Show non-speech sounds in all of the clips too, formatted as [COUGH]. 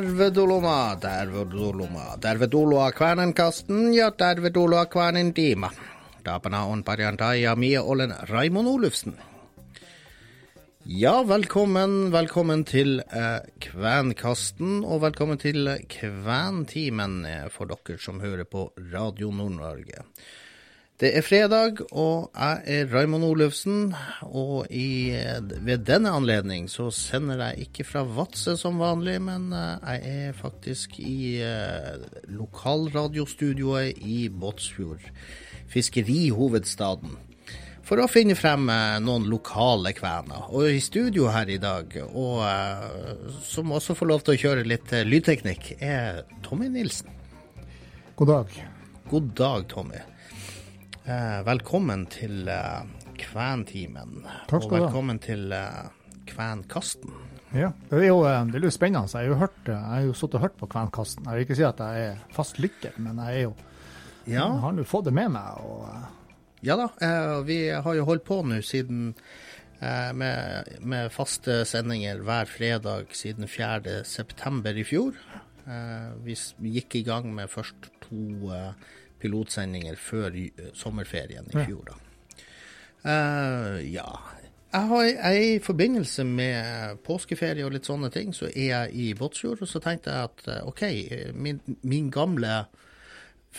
Tervetuloa, tervetuloa, tervetuloa Kvänenkasten ja tervetuloa Kvänen tiima. Tapana on perjantai ja mie olen Raimond Olufsen. Ja, velkommen, velkommen til eh, Kvenkasten, og velkommen til Kvæntimen eh, for dere som hører på Radio Nord-Norge. Det er fredag, og jeg er Raimond Olufsen. Og i, ved denne anledning så sender jeg ikke fra Vadsø som vanlig, men eh, jeg er faktisk i eh, lokalradiostudioet i Båtsfjord, fiskerihovedstaden, for å finne frem eh, noen lokale kvener. Og i studio her i dag, og eh, som også får lov til å kjøre litt eh, lydteknikk, er Tommy Nilsen. God dag. God dag, Tommy. Eh, velkommen til eh, Kvæntimen. Takk skal du ha. Og velkommen til eh, Kvænkasten. Ja, det er jo eh, det er jo spennende. Jeg har jo, hørt, eh, jeg har jo sittet og hørt på Kvenkasten. Jeg vil ikke si at jeg er fast lytter, men jeg er jo, Ja, jeg har nå fått det med meg. og ja da. Eh, vi har jo holdt på nå siden med, med faste sendinger hver fredag siden 4. september i fjor. Vi vi gikk i gang med først to eh, pilotsendinger før sommerferien i fjor, da. Uh, ja. Jeg, har, jeg I forbindelse med påskeferie og litt sånne ting, så er jeg i Båtsfjord. Og så tenkte jeg at eh, OK, eh, min, min gamle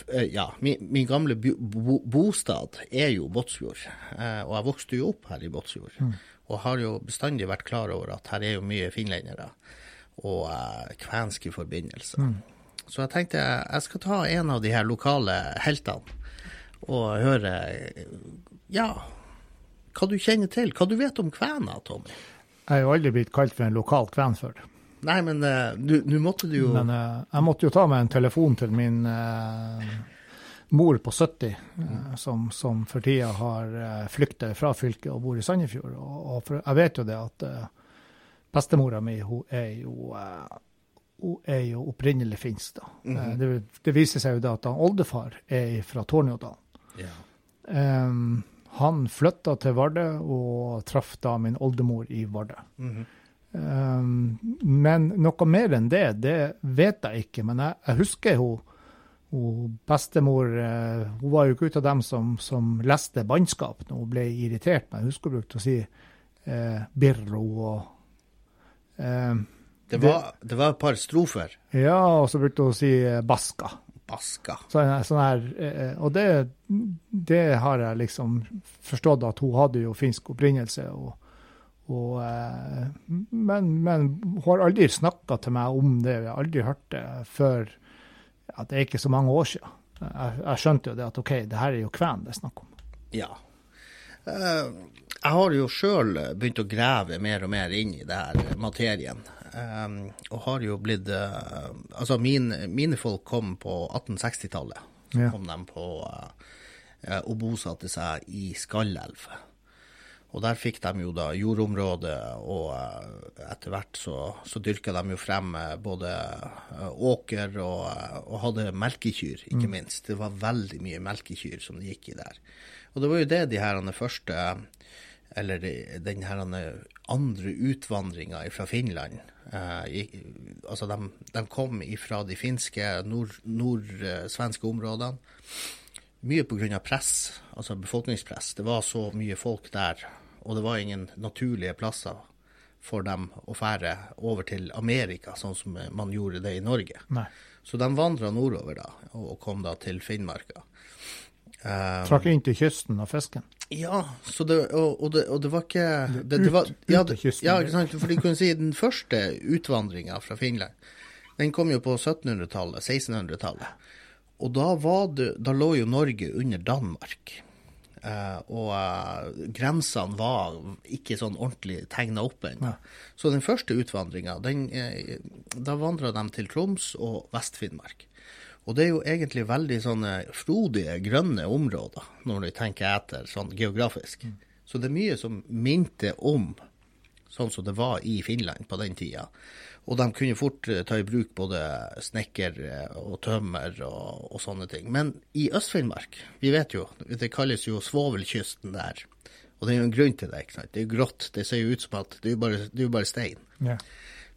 eh, ja, min, min gamle bo, bo, bostad er jo Båtsfjord. Eh, og jeg vokste jo opp her i Båtsfjord. Og har jo bestandig vært klar over at her er jo mye finlendere og eh, kvenske forbindelser. Så jeg tenkte jeg, skal ta en av de her lokale heltene og høre eh, ja, hva du kjenner til. Hva du vet om kvener, Tommy. Jeg er jo aldri blitt kalt for en lokal kven før. Nei, men eh, nå måtte du jo Men eh, jeg måtte jo ta med en telefon til min eh, mor på 70, eh, som, som for tida har uh, flykta fra fylket og bor i Sandefjord. Og, og for, jeg vet jo det at uh, bestemora mi hun er jo eh, er jo opprinnelig finsk. da. Eh, det, det viser seg jo da at han oldefar er fra Tornjodalen. ja. Um, han flytta til Vardø og traff da min oldemor i Vardø. Mhm. Um, men noe mer enn det, det vet jeg ikke. Men jeg, jeg husker hun, hun bestemor eh, Hun var jo ikke ut av dem som, som leste bannskap når hun ble irritert, men jeg husker hun brukte å si eh, birro og eh, det, var, det var et par strofer. Ja, og så brukte hun å si eh, baska. Baska. Så, sånn her, eh, og det, det har jeg liksom forstått at hun hadde jo finsk opprinnelse. Og, og, eh, men, men hun har aldri snakka til meg om det. Jeg har aldri hørt det før ja, det er ikke så mange år siden. Jeg, jeg skjønte jo det at OK, det her er jo kven det er snakk om. Ja. Eh, jeg har jo sjøl begynt å grave mer og mer inn i det her materien. Um, og har jo blitt uh, Altså, min, mine folk kom på 1860-tallet. Så Ja. kom de på uh, og bosatte seg i Skallelv. Og der fikk de jo da jordområdet, og eh, etter hvert så, så dyrka de jo frem eh, både eh, åker og, eh, og hadde melkekyr, ikke minst. Det var veldig mye melkekyr som det gikk i der. Og det var jo det de her de første, eller de- den her andre utvandringa fra Finland eh, i, Altså, de, de kom ifra de finske, nord- nordsvenske områdene mye pga. press, altså befolkningspress. Det var så mye folk der, og det var ingen naturlige plasser for dem å fære over til Amerika, sånn som man gjorde det i Norge. Nei. Så de vandra nordover da, og kom da til Finnmarka. Eh, Trakk inn til kysten av fisken. ja, så det, og, og, det, og det var ikke det, Ut- var, ja, ut til kysten. ja, ikke sant? For de kunne si den første utvandringa fra Finland, den kom jo på 1700-tallet, 1600-tallet. Og da, var det, da lå jo Norge under Danmark. Uh, og uh, grensene var ikke sånn ordentlig tegna opp ennå. Så den første utvandringa, den, eh, da vandra de til Troms og Vest-Finnmark. Og det er jo egentlig veldig sånne frodige, grønne områder, når du tenker etter sånn geografisk. Så det er mye som minte om sånn som det var i Finland på den tida. Og de kunne fort eh, ta i bruk både snekker eh, og tømmer og, og sånne ting. Men i Øst-Finnmark, vi vet jo, det kalles jo svovelkysten der. Og det er jo en grunn til det. ikke sant? Det er jo grått. Det ser jo ut som at det er jo bare, er jo bare stein. Yeah.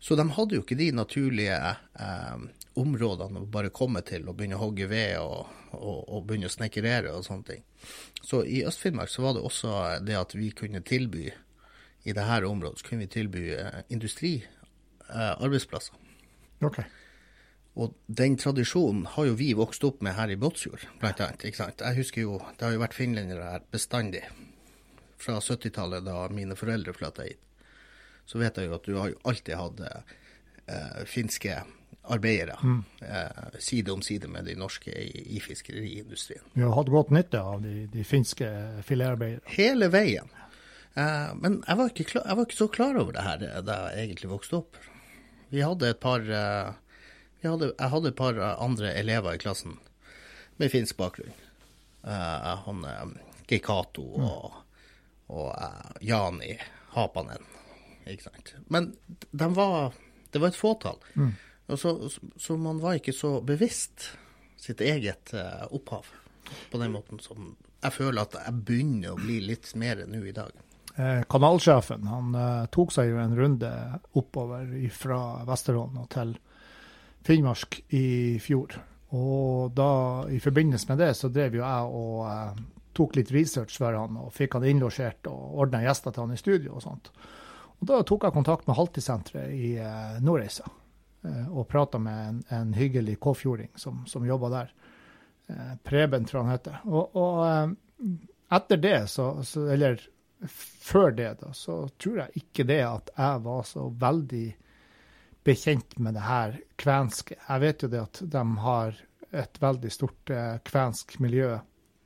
Så de hadde jo ikke de naturlige eh, områdene å bare komme til og begynne å hogge ved og, og, og begynne å snekkerere og sånne ting. Så i Øst-Finnmark så var det også det at vi kunne tilby i dette området så kunne vi tilby eh, industriarbeidsplasser. OK. Og den tradisjonen har jo vi vokst opp med her i Båtsfjord, blant annet. Ikke sant? Jeg husker jo, det har jo vært finlendere her bestandig. Fra 70-tallet, da mine foreldre flytta hit. Så vet jeg jo at du har jo alltid hatt eh, finske arbeidere eh, side om side med de norske i, i fiskeriindustrien. Vi har hatt godt nytte av de, de finske filetarbeiderne. Hele veien. Eh, men jeg var, klar, jeg var ikke så klar over det her eh, da jeg egentlig vokste opp. Vi hadde et par eh, vi hadde, Jeg hadde et par eh, andre elever i klassen med finsk bakgrunn. Eh, han Geikato og, og eh, Jani Hapanen. Ikke sant. Men de var, det var et fåtall. Og så, så, man var ikke så bevisst sitt eget eh, opphav på den måten som jeg føler at jeg begynner å bli litt mer nå i dag. Eh, kanalsjefen han eh, tok seg jo en runde oppover fra Vesterålen og til Finnmark i fjor. Og da, i forbindelse med det, så drev jo jeg og eh, tok litt research for han, og fikk han innlosjert og ordna gjester til han i studio og sånt. Og da tok jeg kontakt med Haltisenteret i eh, Nordreisa og prata med en, en hyggelig kåfjording som, som jobba der. Eh, Preben, tror jeg han heter. Og, og eh, etter det, så, så Eller før det, da, så tror jeg ikke det at jeg var så veldig bekjent med det her kvenske. Jeg vet jo det at de har et veldig stort eh, kvensk miljø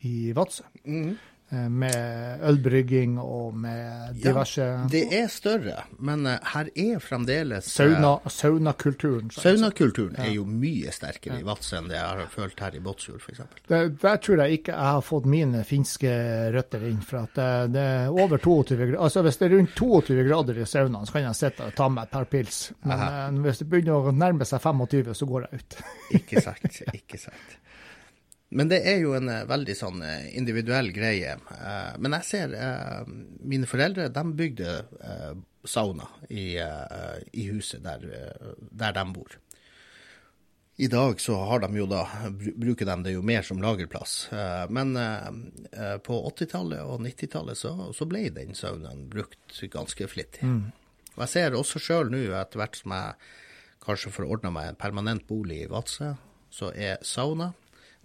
i Vadsø. Mhm. Eh, med ølbrygging og med diverse ja, Det er større, men eh, her er fremdeles eh, sauna, saunakulturen. Saunakulturen er jo mye sterkere i Vadsø enn det jeg har følt her i Båtsfjord, f.eks. Der tror jeg ikke jeg har fått mine finske røtter inn. For at det, det er over 22 grader. Altså hvis det er rundt 22 grader i saunaen, så kan jeg sitte og ta meg et par pils. Men Aha. hvis det begynner å nærme seg 25, så går jeg ut. Ikke sant. Ikke sant. Men det er jo en eh, veldig sånn eh, individuell greie. Eh, men jeg ser mine foreldre de bygde sauna i, i huset der, der de bor. I dag så har de jo da, bruker de det jo mer som lagerplass. Men på 80-tallet og 90-tallet så, så ble den saunaen brukt ganske flittig. Og jeg ser også sjøl nå, etter hvert som jeg kanskje får ordna meg en permanent bolig i Vadsø, så er sauna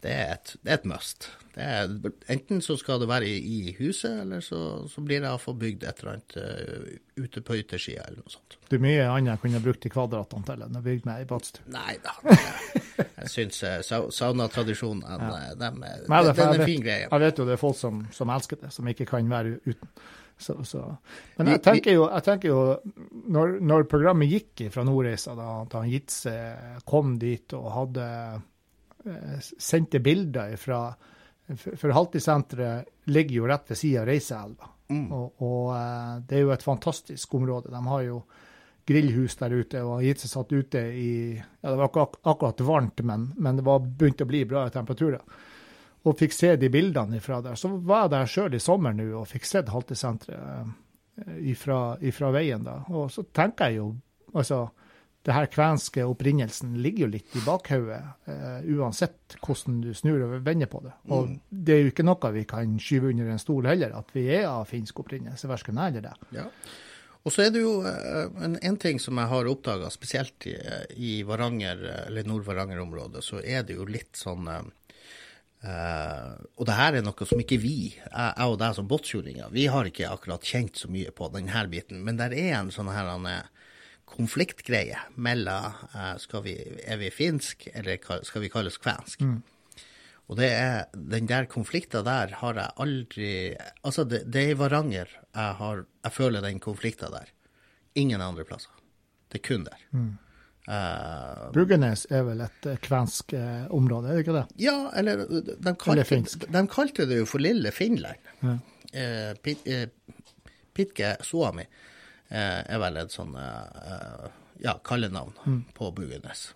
det er et, det er et must. Det er, enten så skal det være i, i huset, eller så, så blir det iallfall bygd et eller annet uh, ute på yttersida eller noe sånt. Det er mye annet jeg kunne brukt i kvadratene til enn å bygge meg i badstue. Nei da. Jeg syns eh, sau- saunatradisjonen ja. Nei, det, det- er en fin greie. Jeg vet jo det er folk som, som elsker det, som ikke kan være uten. Så, så. Men jeg tenker jo, jeg tenker jo når, når programmet gikk fra Nordreisa, da, da Jitze kom dit og hadde eh, sendte bilder fra For, Haltisenteret ligger jo rett ved sida av Reiseelva. Og, og eh, det er jo et fantastisk område. De har jo grillhus der ute, og har gitt seg satt ute i ja, Det var ikke ak akkurat varmt, men, men det var begynt å bli bra temperaturer og fikk se de bildene ifra der. Så var jeg der sjøl i sommer nå og fikk sett Haltisenteret eh, ifra, ifra veien da. Og så tenker jeg jo altså det her kvenske opprinnelsen ligger jo litt i bakhodet, uh, uansett hvordan du snur og vender på det. Og det er jo ikke noe vi kan skyve under en stol heller, at vi er av finsk opprinnelse, verken jeg eller det. Ja. Og så er det jo eh, en, en ting som jeg har oppdaga, spesielt i, i Varanger, eh, eller Nord-Varanger-området, så er det jo litt sånn Uh, eh, Og det her er noe som ikke vi, jeg og deg som båtsfjordinger, vi har ikke akkurat kjent så mye på denne biten, men der er en sånn her han er, konfliktgreie mellom eh, vi, Er vi finsk, eller skal vi kalles kvensk? Og det er, den der konflikten der har jeg aldri Altså, det, det er i Varanger jeg, har, jeg føler den konflikten der. Ingen andre plasser. Det er kun der. Eh, Bruggenes er vel et eh, kvensk eh, område, er det ikke det? ja, eller de Eller kalte, finsk. de kalte det jo for Lille Finland. Ja. Uh, Pit, uh, Pitke Suomi er vel et sånn eh, eh, ja, kallenavn på Bugøynes.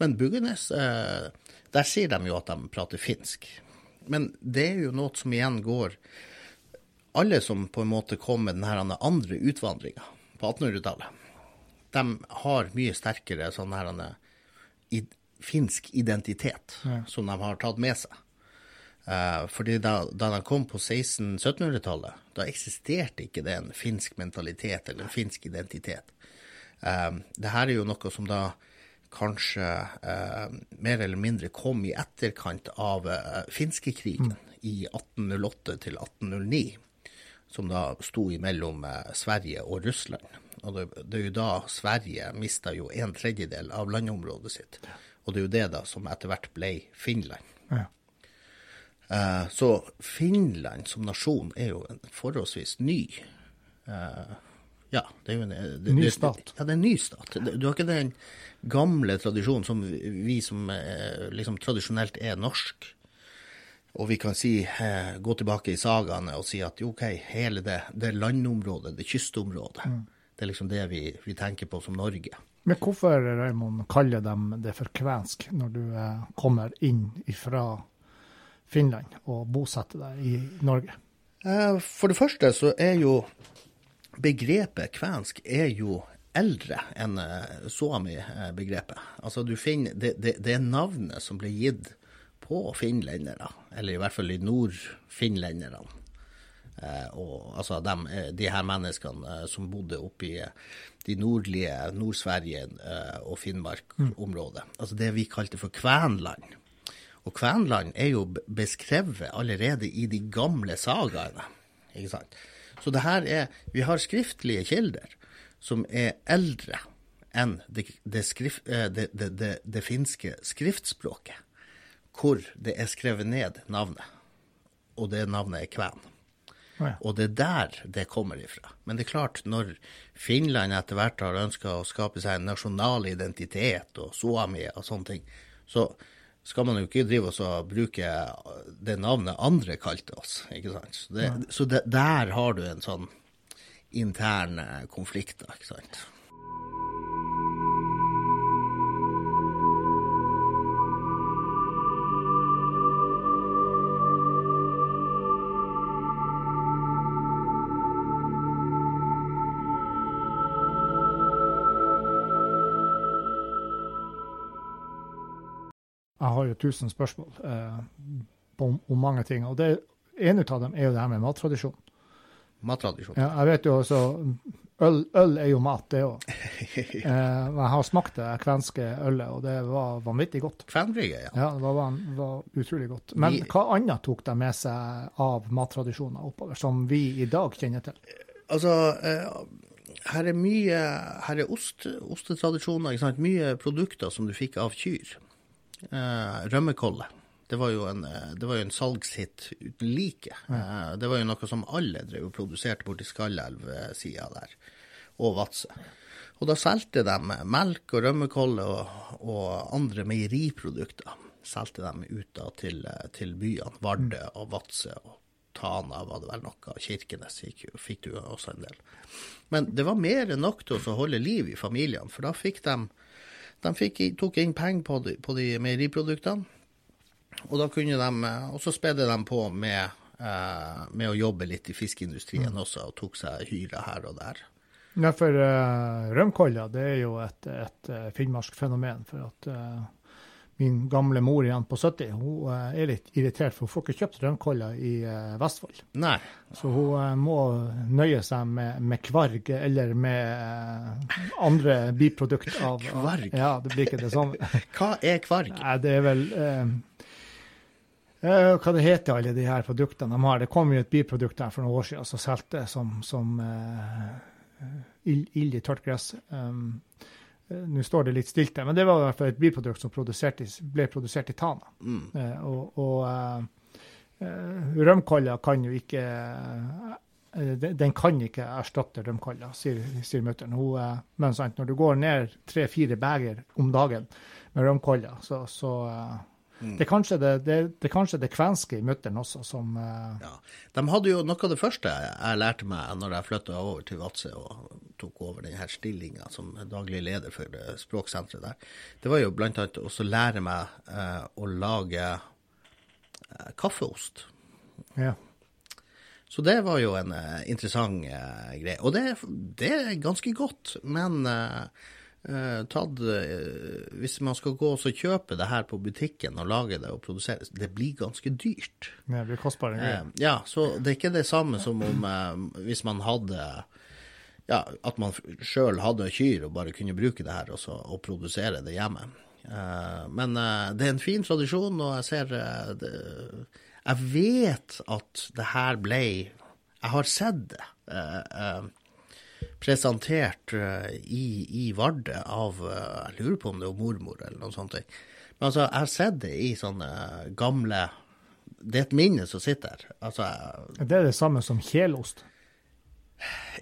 Men Buggenes, eh, der sier de jo at de prater finsk. Men det er jo noe som igjen går Alle som på en måte kom med den andre utvandringa på 1800-tallet, de har mye sterkere sånn her i, finsk identitet Ja. som de har tatt med seg. Eh, fordi da, da de kom på 1600-1700-tallet, da eksisterte ikke det en finsk mentalitet eller en finsk identitet. Eh, det her er jo noe som da kanskje eh, mer eller mindre kom i etterkant av eh, finskekrigen i 1808 til 1809, som da sto imellom Sverige og Russland. Og det, det er jo da Sverige mista jo en tredjedel av landområdet sitt. Og det er jo det da som etter hvert ble Finland. Ja. Eh, så Finland som nasjon er jo en forholdsvis ny. eh, ja, det er jo en det, Ny det- stat. Ja, det er en ny stat. Du har ikke den gamle tradisjonen som vi som eh, liksom tradisjonelt er norsk. Og vi kan si, eh, gå tilbake i sagaene og si at OK, hele det, det landområdet, det kystområdet, det er liksom det vi, vi tenker på som Norge. Men hvorfor, Raymond, kaller de det for kvensk når du eh, kommer inn fra Finland og bosette deg i Norge? Eh, For det første så er jo begrepet kvensk er jo eldre enn eh, Suomi-begrepet. Altså du finner, det, det, det er navnet som ble gitt på finlendere, eller i hvert fall i nord-finlenderne. og altså eh, de her menneskene eh, som bodde oppe i eh, de nordlige Nord-Sverige eh, og Finnmark-området. Altså det vi kalte for Kvenland. Og Kvenland er jo beskrevet allerede i de gamle sagaene. Ikke sant? Så det her er Vi har skriftlige kilder som er eldre enn det, det, skrift, eh, det, det, det, det finske skriftspråket, hvor det er skrevet ned navnet. Og det navnet er kven. Ja. Og det er der det kommer ifra. Men det er klart, når Finland etter hvert har ønska å skape seg en nasjonal identitet og Suomi og sånne ting, så skal man jo ikke drive oss og bruke det navnet andre kalte oss. ikke sant? Så, det, så det, der har du en sånn intern eh, konflikt, ikke sant. Jeg har jo tusen spørsmål eh, om, om mange ting. og det En av dem er jo det her med mattradisjon. Mattradisjon. Ja, jeg vet jo også Øl, øl er jo mat, det òg. [LAUGHS] Eh, jeg har smakt det kvenske ølet, og det var vanvittig godt. Kvenbrygge, ja. Ja, det var, var, var utrolig godt. Men Vi- hva annet tok de med seg av mattradisjoner oppover, som vi i dag kjenner til? Altså, eh, her er mye Her er ost, ostetradisjoner. Mye produkter som du fikk av kyr. Eh, rømmekolle. Det var jo en, eh, det var jo en salgshit uten like. Eh, det var jo noe som alle drev og produserte borti Skallelv-sida der, og Vadsø. Og da solgte de melk og rømmekolle og, og andre meieriprodukter. Solgte dem ut da til, eh, til byene. Vardø og Vadsø og Tana var det vel noe. Kirkenes gikk fikk du også en del. Men det var mer enn nok til å holde liv i familiene, for da fikk de de fikk, tok inn penger på de, på de meieriproduktene, og da kunne de eh, Og så spedde de på med, eh, med å jobbe litt i fiskeindustrien også, og tok seg hyre her og der. Ja, for uh, rømkolla det er jo et, et uh, finnmark fenomen. For at eh, min gamle mor igjen på 70 hun eh, er litt irritert, for hun får ikke kjøpt rømkolla i eh, Vestfold. Nei. Så hun eh, må nøye seg med, med kvarg eller med andre biprodukt av [LAUGHS] Kvarg? Ja, det blir ikke det samme. [LAUGHS] Hva er kvarg? Nei, det er vel eh, Hva det heter alle de her produktene de har? Det kom jo et biprodukt der for noen år siden som solgte som, som uh, ild, ild i tørt gress. Um, Nå står det litt stilt der, men det var i hvert fall et biprodukt som produsert i, ble produsert i Tana. Mm. Eh, og og eh, eh, rømkolla kan jo ikke eh, den, den kan ikke erstatte rømkolla, sier, sier mutter'n. Eh, Men sant, når du går ned tre-fire beger om dagen med rømkolla, så, så eh, Mm. det, er kanskje det, det, det kanskje det kvenske i mutter'n også som uh... Ja. De hadde jo noe av det første jeg lærte meg når jeg flytta over til Vadsø og tok over denne stillinga som daglig leder for eh, språksenteret der. Det var jo annet også lære meg eh, å lage eh, kaffeost. Ja. Så det var jo en eh, interessant uh, greie. Og det, det, er ganske godt, men uh, tatt Hvis man skal gå og kjøpe det her på butikken og lage det og produsere, det blir ganske dyrt. Ja, Det blir kostbare greier. ja, så det er ikke det samme som om hvis man hadde ja, at man sjøl hadde kyr og bare kunne bruke det her også, og produsere det hjemme. men det er en fin tradisjon, og jeg ser det, jeg vet at det her ble Jeg har sett det presentert i, i, Vardø av Jeg lurer på om det er mormor eller noe sånt. Men altså, jeg har sett det i sånne gamle Det er et minne som sitter der. Altså, det er det samme som kjelost?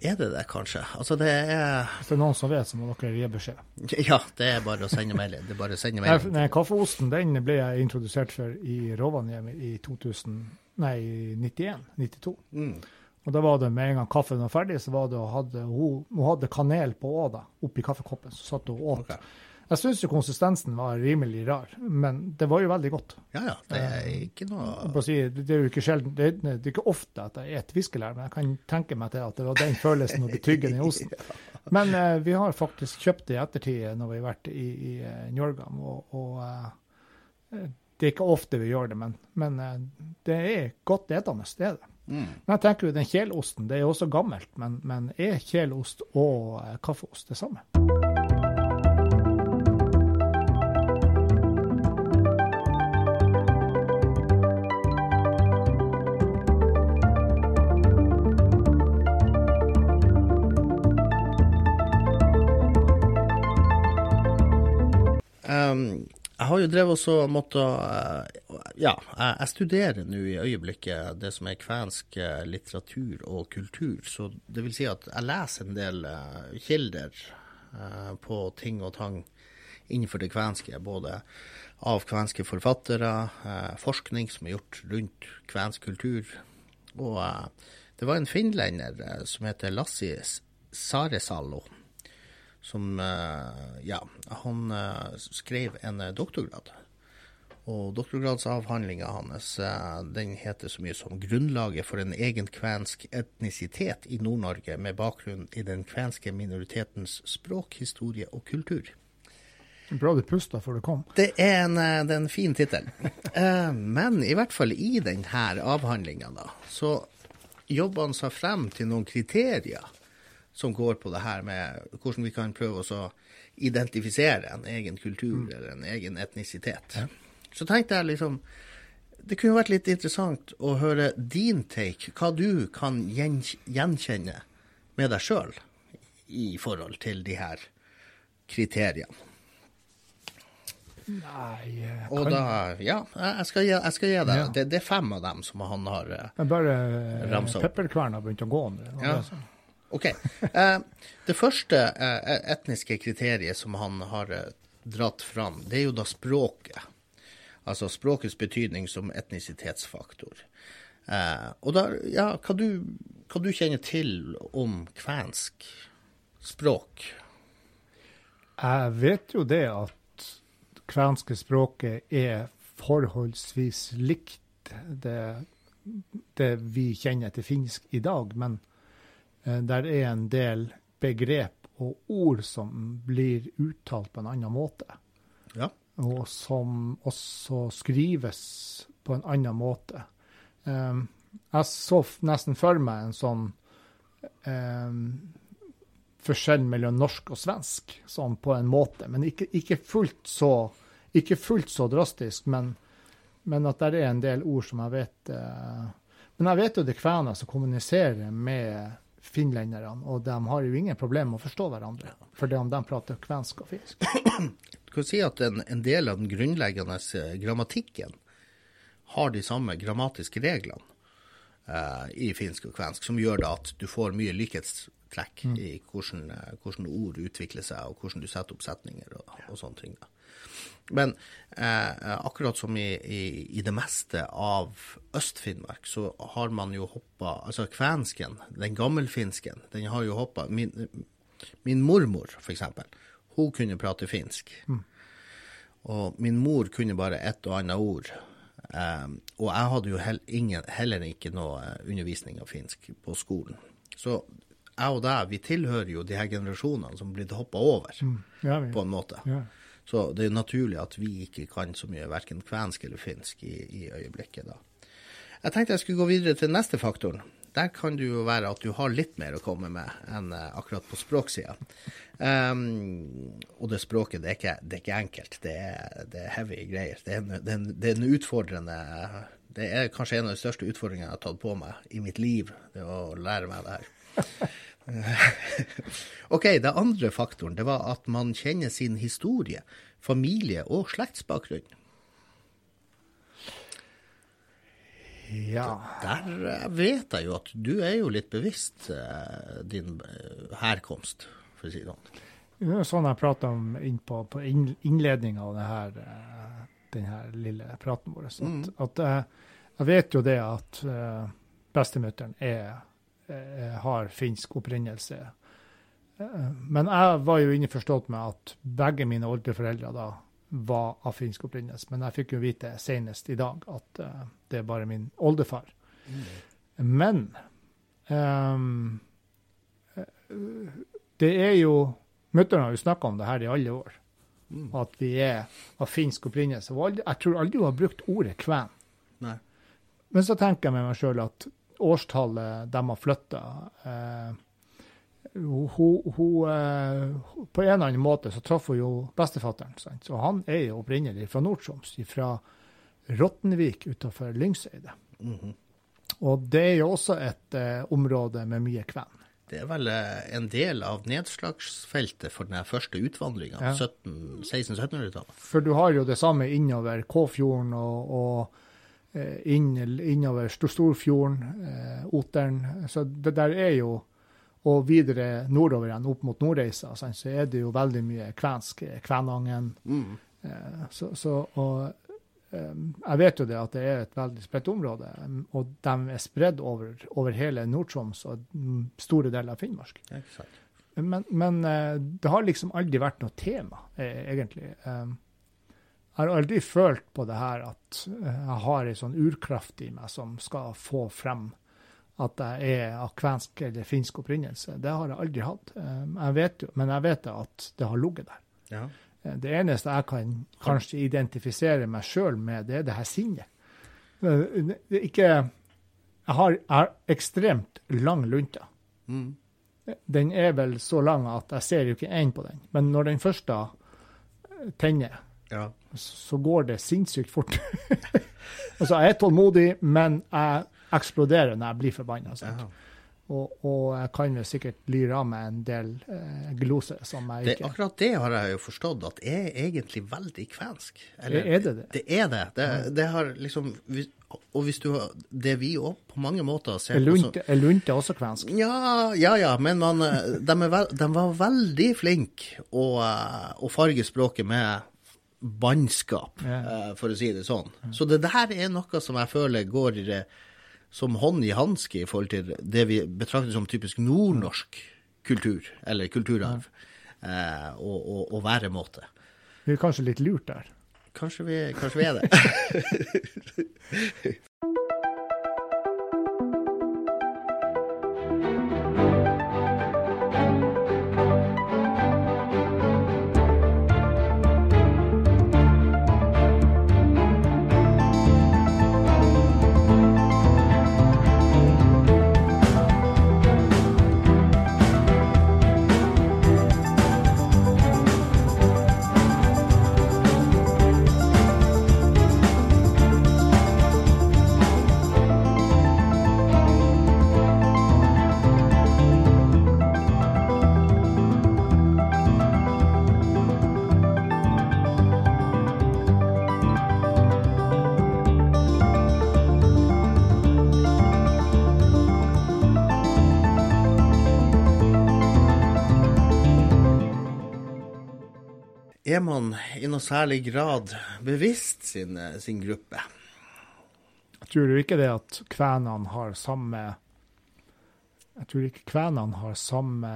Er det det, kanskje? Altså, det er Hvis det er noen som vet, så må dere gi beskjed. Ja, det er bare å sende melding. Det er bare å sende melding. Nei, kaffeosten den ble jeg introdusert for i Rovaniemi i 2000, nei, 91, 92. Mm. Og da var det med en gang kaffen var ferdig, så var det hadde, hun, hun hadde kanel på åda oppi kaffekoppen. Så satt hun og åt. Okay. Jeg syns jo konsistensen var rimelig rar, men det var jo veldig godt. Ja, ja. Det er ikke noe si, Det er jo ikke sjelden, det, det, er ikke ofte at jeg spiser fiskelær, men jeg kan tenke meg til at det var den følelsen når du tygger den i osten. [LAUGHS] Men eh, vi har faktisk kjøpt det i ettertid når vi har vært i, i uh, Njorgam, og, og uh, det er ikke ofte vi gjør det, men, men uh, det er godt etende, det er det. Mm. Men jeg tenker jo den kjelosten, det er jo også gammelt, men, men er kjelost og kaffeost det samme? Har jo drevet og måttet eh, Ja, jeg studerer nå i øyeblikket det som er kvensk eh, litteratur og kultur. Så det vil si at jeg leser en del eh, kilder på ting og tang innenfor det kvenske. Både av kvenske forfattere, forskning som er gjort rundt kvensk kultur. Og det var en finlender som heter Lassi Saresalo som eh, Ja, han eh, skrev en eh, doktorgrad. Og doktorgradsavhandlinga hans den heter så mye som 'Grunnlaget for en egen kvensk etnisitet i Nord-Norge med bakgrunn i den kvenske minoritetens språk, historie og kultur'. Bra du pusta før du kom. Det er en, det er en fin tittel. [LAUGHS] Men i hvert fall i denne avhandlinga, da, så jobber han seg frem til noen kriterier som går på det her med hvordan vi kan prøve å identifisere en egen kultur mm. eller en egen etnisitet. Ja. Så tenkte jeg liksom Det kunne vært litt interessant å høre din take, hva du kan gjenkjenne med deg sjøl i forhold til de her kriteriene. Nei kan... Og da Ja, jeg skal gi, jeg skal gi deg ja. det, det, er fem av dem som han har uh, Bare pepperkverna har begynt å gå nå. Ja. OK. Eh, det første eh, etniske kriteriet som han har eh, dratt fram, det er jo da språket. Altså språkets betydning som etnisitetsfaktor. Og da, ja, hva du, hva du kjenner til om kvensk språk? Jeg vet jo det at kvenske språket er forholdsvis likt det, det vi kjenner til finsk i dag. men Eh, der er en del begrep og ord som blir uttalt på en annen måte. Ja. Og som også skrives på en annen måte. Jeg så nesten for meg en sånn um, forskjell mellom norsk og svensk, sånn på en måte. Men ikke, ikke, fullt, så, ikke fullt så drastisk, men, men, at det er en del ord som jeg vet uh, Men jeg vet jo det er kvener som kommuniserer med finlenderne, og de har jo ingen problemer med å forstå hverandre, fordi om de prater kvensk og finsk. [CLEARS THROAT] Du kan si at en, en del av den grunnleggende eh, grammatikken har de samme grammatiske reglene uh, i finsk og kvensk, som gjør da at du får mye likhetstrekk mm. i hvordan, uh, hvordan, ord utvikler seg, og hvordan du setter opp setninger og, og sånne ting. da. Men eh, akkurat som i, i, i, det meste av Øst-Finnmark, så har man jo hoppa Altså kvensken, den gammelfinsken, den har jo hoppa min, min, mormor, for eksempel, hun kunne prate finsk. Mm. Og min mor kunne bare ett og annet ord Um, og jeg hadde jo hell, ingen, heller ikke noe eh, undervisning av finsk på skolen. Så jeg og deg, vi tilhører jo de her generasjonene som blitt hoppa over, Mm. Ja, vi, på en måte. ja. Så det er naturlig at vi ikke kan så mye verken kvensk eller finsk i, i øyeblikket da. Jeg tenkte jeg skulle gå videre til neste faktoren. Der kan det jo være at du har litt mer å komme med enn eh, akkurat på språksida. Um, og det språket, det er ikke, det er ikke enkelt. Det er, det er heavy greier. Det er, en, det, er en, det en utfordrende Det er kanskje en av de største utfordringene jeg har tatt på meg i mitt liv, det å lære meg det her. [LAUGHS] OK, det andre faktoren det var at man kjenner sin historie, familie og slektsbakgrunn. ja. Der vet jeg jo at du er jo litt bevisst eh, din eh, herkomst, for å si det sånn. Det er sånn jeg prata om inn på, på innledninga av denne, eh, den her lille praten vår. At, mm. at jeg, jeg vet jo det at bestemutteren er, har finsk opprinnelse. Eh, men jeg var jo innforstått med at begge mine oldeforeldre da var av finsk opprinnelse. Men jeg fikk jo vite senest i dag at eh, det er bare min oldefar. Men ehm, eh, det er jo Mutter'n har jo snakka om det her i alle år, at vi er av finsk opprinnelse. Jeg tror aldri hun har brukt ordet kven. Nei. Men så tenker jeg med meg sjøl at årstallet de har flytta eh, eh, På en eller annen måte så traff hun jo bestefatteren. Sant? Så han er jo opprinnelig fra Nord-Troms, fra Rottenvik utenfor Lyngseidet. Mhm. Og det er jo også et eh, område med mye kven. Det er vel eh, en del av nedslagsfeltet for den første utvandringa, Ja. 1600-1700-tallet. For du har jo det samme innover Kåfjorden og, og inn, innover Stor- Storfjorden, eh, Oteren. Så det der er jo Og videre nordover igjen, opp mot Nordreisa, så er det jo veldig mye kvensk. eh, Kvænangen. Mm. Eh, så, så, og eh, jeg vet jo det at det er et veldig spredt område, mm, og de er spredd over, over hele Nord-Troms og mm, store deler av Finnmark. Men, men eh, det har liksom aldri vært noe tema, eh, egentlig. Eh, Jeg har aldri følt på det her at eh, jeg har ei sånn urkraft i meg som skal få frem at jeg er av kvensk eller finsk opprinnelse. Det har jeg aldri hatt. Eh, Jeg vet jo, men jeg vet at det har ligget der. Ja. Eh, Det eneste jeg kan kanskje identifisere meg sjøl med, det er det her sinnet. Det er ikke Jeg har, jeg har ekstremt lang lunte. Mm. Den er vel så lang at jeg ser jo ikke enden på den. Men når den først da tenner, ja. Så går det sinnssykt fort. [LAUGHS] altså, jeg er tålmodig, men jeg eksploderer når jeg blir forbanna. Ja. Og, og jeg kan jo sikkert lyre av meg en del eh, gloser som jeg Det, ikke akkurat det har jeg jo forstått at er egentlig veldig kvensk. Er det det? Det er det. Det, det har liksom Og hvis du har Det vi òg på mange måter ser Er lunte, lunte også kvensk? Ja, ja, ja, men man, eh, de, er vel, de var veldig flinke å, eh, å farge språket med bannskap, eh, for å si det sånn. Så det der er noe som jeg føler går eh, som hånd i hanske i forhold til det vi betrakter som typisk nordnorsk kultur, eller kulturarv, yeah. og, og, og væremåte. Vi er kanskje litt lurt der. Kanskje vi, kanskje vi er det. [LAUGHS] Er man i noe særlig grad bevisst sin, sin gruppe? Tror du ikke det at kvenene har samme Jeg tror ikke kvenene har samme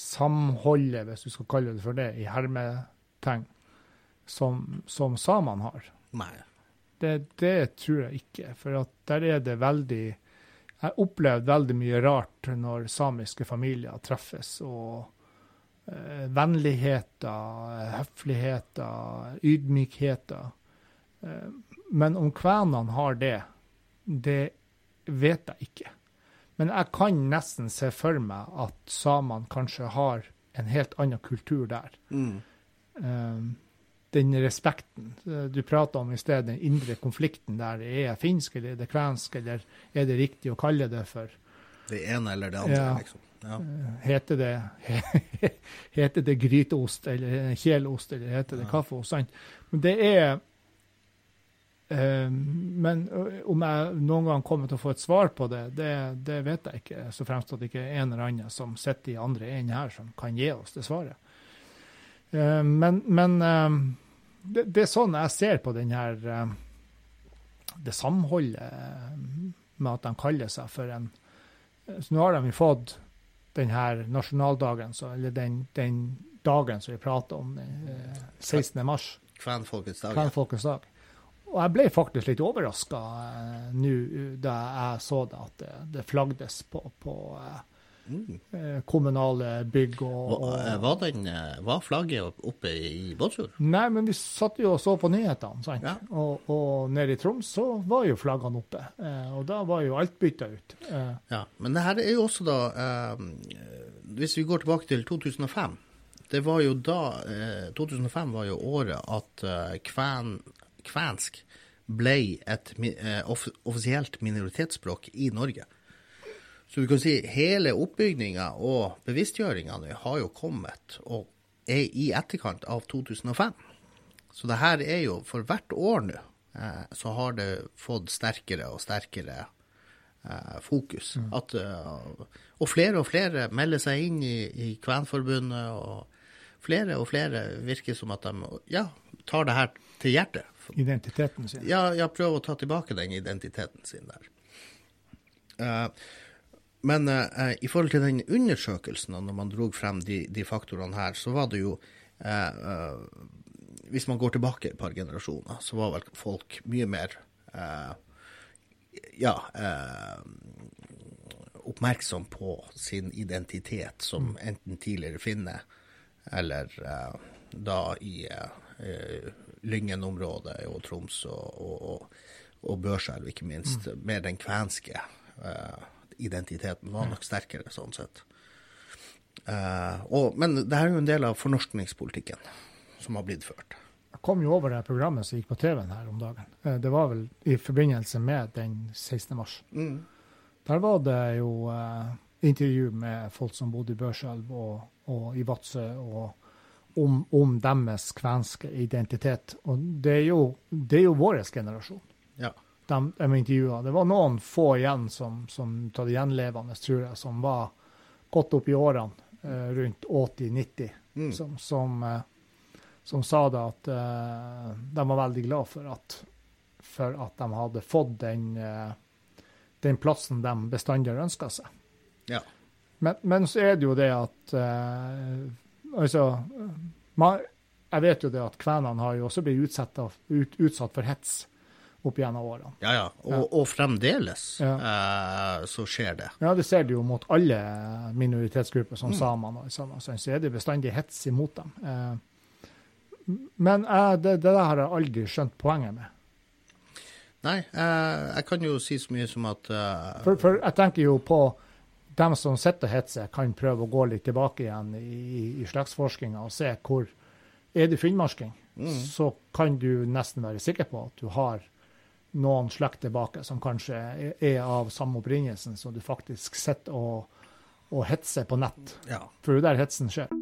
samholdet, hvis du skal kalle det for det, i hermetegn, som, som samene har. Nei. Det, det tror jeg ikke. For at der er det veldig Jeg har opplevd veldig mye rart når samiske familier treffes. og Vennligheter, høfligheter, ydmykheter. Eh, men om kvenene har det, det vet jeg ikke. Men jeg kan nesten se for meg at samene kanskje har en helt annen kultur der. Um, den respekten du prata om i sted, den indre konflikten der, er jeg finsk eller er det kvensk, eller er det riktig å kalle det for Det ene eller det andre, Ja. liksom. Ja. Eh, Heter det, [LAUGHS] heter det gryteost, eller kjelost, eller heter det Ja. kaffeost? Sant? Men det er eh, Men om jeg noen gang kommer til å få et svar på det, det, det vet jeg ikke. Så fremst at det ikke er en eller annen som sitter i andre enden her, som kan gi oss det svaret. Eh, men men eh, det, det er sånn jeg ser på den her eh, Det samholdet eh, med at de kaller seg for en Så nå har de fått den her nasjonaldagen, så, eller den, den dagen som vi prater om, den, eh, 16. mars, Kvenfolkets dag. Kvenfolkets dag. Og jeg ble faktisk litt overraska nå uh, da jeg så det, at det, det flagdes på, på eh, Mm. eh, kommunale bygg og, Var, eh, og var, den, eh, var flagget oppe i Båtsfjord? Nei, men vi satt jo og så på nyhetene, sant? Ja. Og, og nede i Troms så var jo flaggene oppe. Og da var jo alt bytta ut. Ja, men det her er jo også da Hvis vi går tilbake til 2005 Det var jo da eh, 2005 var jo året at kven, kvensk ble et off offisielt minoritetsspråk i Norge. Så du kan si hele oppbygninga og bevisstgjøringa har jo kommet og er i etterkant av 2005. Så det her er jo for hvert år nå eh, så har det fått sterkere og sterkere eh, fokus. At, eh, og flere og flere melder seg inn i, i Kvenforbundet, og flere og flere virker som at de ja, tar det her til hjertet. identiteten sin. Ja, ja, prøver å ta tilbake den identiteten sin der. Eh, men eh, i forhold til den undersøkelsen, når man dro frem de, de faktorene her, så var det jo eh, eh, Hvis man går tilbake et par generasjoner, så var vel folk mye mer eh, Ja eh, oppmerksom på sin identitet som enten tidligere finne eller eh, da i Lyngen-området og Troms og, og, og, og Børselv, ikke minst. Med den kvenske eh, identiteten var nok sterkere, sånn sett. Uh, og, men det her er jo en del av fornorskningspolitikken som har blitt ført. Jeg kom jo over det programmet som gikk på TV-en her om dagen. Eh, Det var vel i forbindelse med den 16. mars. Der var det jo uh, intervju med folk som bodde i Børselv og, og i Vadsø, og om, om deres kvenske identitet. Og det er jo, det er jo vår generasjon Ja. De, de intervjua. Det var noen få igjen som, som av de gjenlevende, tror jeg, som var godt opp i årene, eh, rundt 80-90, Mm. som, som, eh, som sa det at eh, de var veldig glad for at, for at de hadde fått den, eh, den plassen de bestandig har ønska seg. Ja. Men, men så er det jo det at eh, Altså man, Jeg vet jo det at kvenene har jo også blitt utsatt, ut, utsatt for hets opp gjennom årene. Ja, ja. Og, Ja. og fremdeles Ja. eh, så skjer det. Ja, det ser du jo mot alle minoritetsgrupper, som samene og sånn. Så er det bestandig hets imot dem. Eh, men eh, det, det der har jeg aldri skjønt poenget med. Nei, eh, jeg kan jo si så mye som at eh, For, for jeg tenker jo på dem som sitter og hetser, kan prøve å gå litt tilbake igjen i, i slektsforskninga og se hvor Er du finnmarking, så kan du nesten være sikker på at du har noen slekt tilbake som kanskje er, av samme opprinnelsen, som du faktisk sitter og, og hetser på nett. Ja. For det er der hetsen skjer.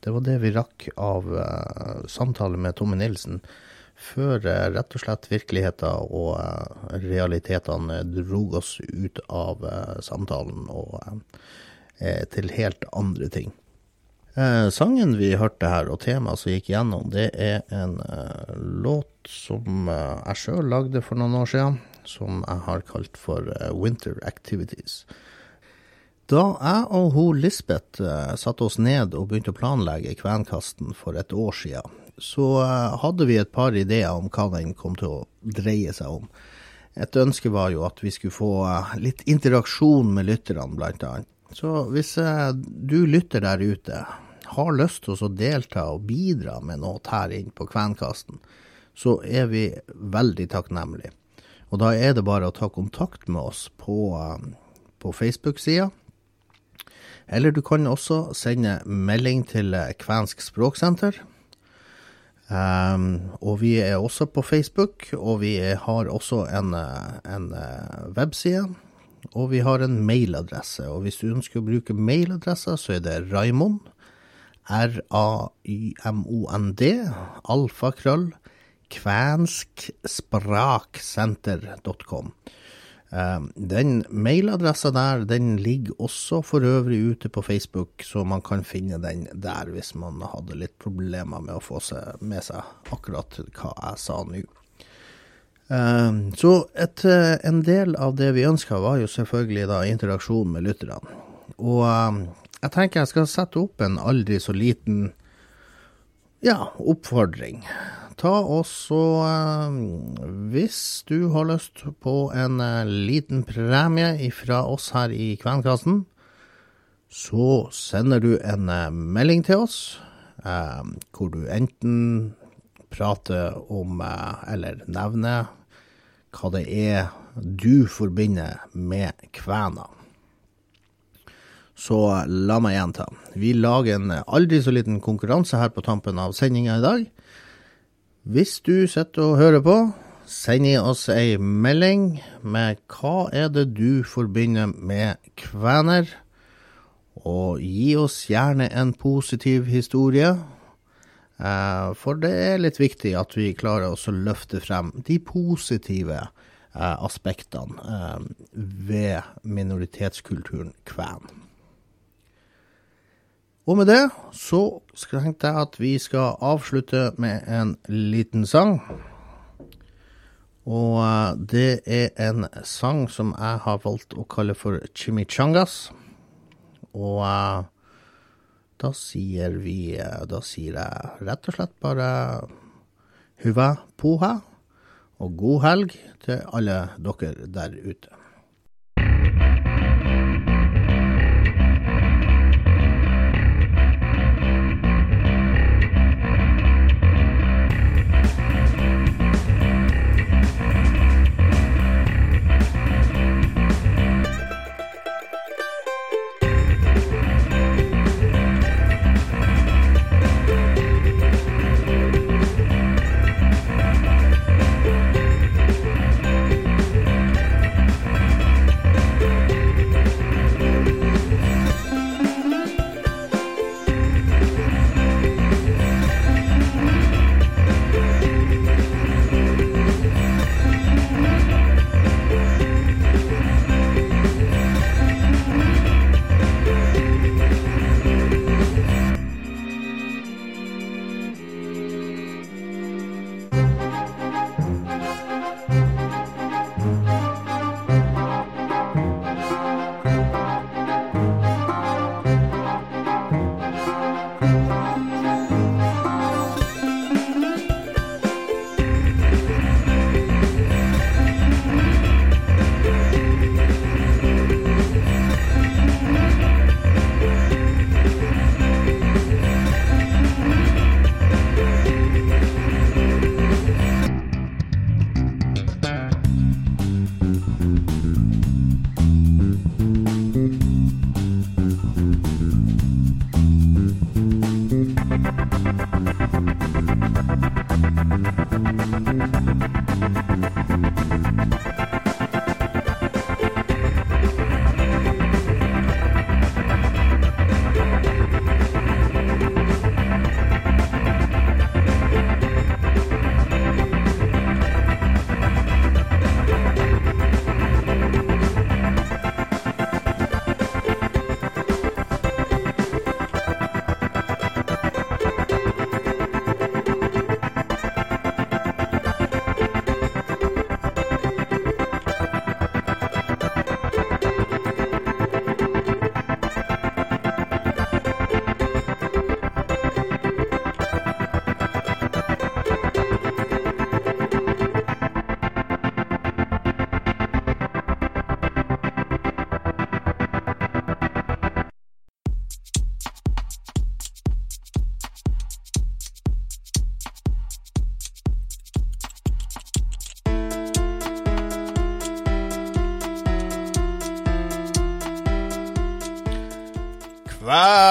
Det var det vi rakk av uh, samtale med Tomme Nilsen. Før uh, rett og slett virkeligheten og uh, realitetene drog oss ut av samtalen og til helt andre ting. sangen vi hørte her, og temaet som gikk gjennom, det er en låt som jeg sjøl lagde for noen år siden, som jeg har kalt for Winter Activities. Da jeg og hun Lisbeth uh, satte oss ned og begynte å planlegge Kvenkasten for et år siden, så uh, hadde vi et par ideer om hva den kom til å dreie seg om. Et ønske var jo at vi skulle få uh, litt interaksjon med lytterne, blant annet. Så hvis du lytter der ute, har lyst til å delta og bidra med noe her inn på Kvenkasten, så er vi veldig takknemlige. Og da er det bare å ta kontakt med oss på, på Facebook-sida eller du kan også sende melding til Kvensk språksenter. Um, og vi er også på Facebook, og vi har også en, en uh, webside. Og vi har en mailadresse. Og hvis du ønsker å bruke mailadressa, så er det Raymond. R-a-y-m-o-n-d. Alfakrøll. Kvenskspraksenter.com. Ehm, den mailadressa der, den ligger også for øvrig ute på Facebook, så man kan finne den der hvis man hadde litt problemer med å få med seg akkurat hva jeg sa nå. Ehm, så et, eh, en del av det vi ønska, var jo selvfølgelig da interaksjon med lytterne. Og ehm, jeg tenker jeg skal sette opp en aldri så liten ja, oppfordring ta oss og uh, Hvis du har lyst på en uh, liten premie fra oss her i Kvenkassen, så sender du en uh, melding til oss hvor du enten prater om eller nevner hva det er du forbinder med Kvæna. Så la meg gjenta. Vi lager en aldri så liten konkurranse her på tampen av sendinga i dag. Hvis du sitter og hører på, send oss ei melding med hva er det du forbinder med kvener, og gi oss gjerne en positiv historie. Eh, for det er litt viktig at vi klarer å løfte frem de positive eh, aspektene eh, ved minoritetskulturen kven. Og med det så tenkte jeg at vi skal avslutte med en liten sang. Og eh, det er en sang som jeg har valgt å kalle for chimichangas. Og uh, da sier vi eh, Da sier jeg rett og slett bare huva poha og god helg til alle dere der ute.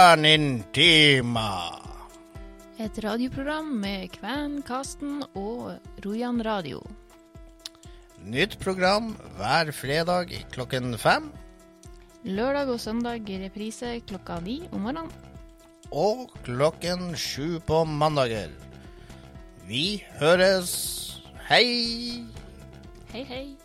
Kvernintima. Et radioprogram med Kvenkasten og Rojan Radio. Nytt program hver fredag klokken fem. Lørdag og søndag i reprise klokka ni om morgenen. Og klokken sju på mandager. Vi høres. Hei! Hei, hei.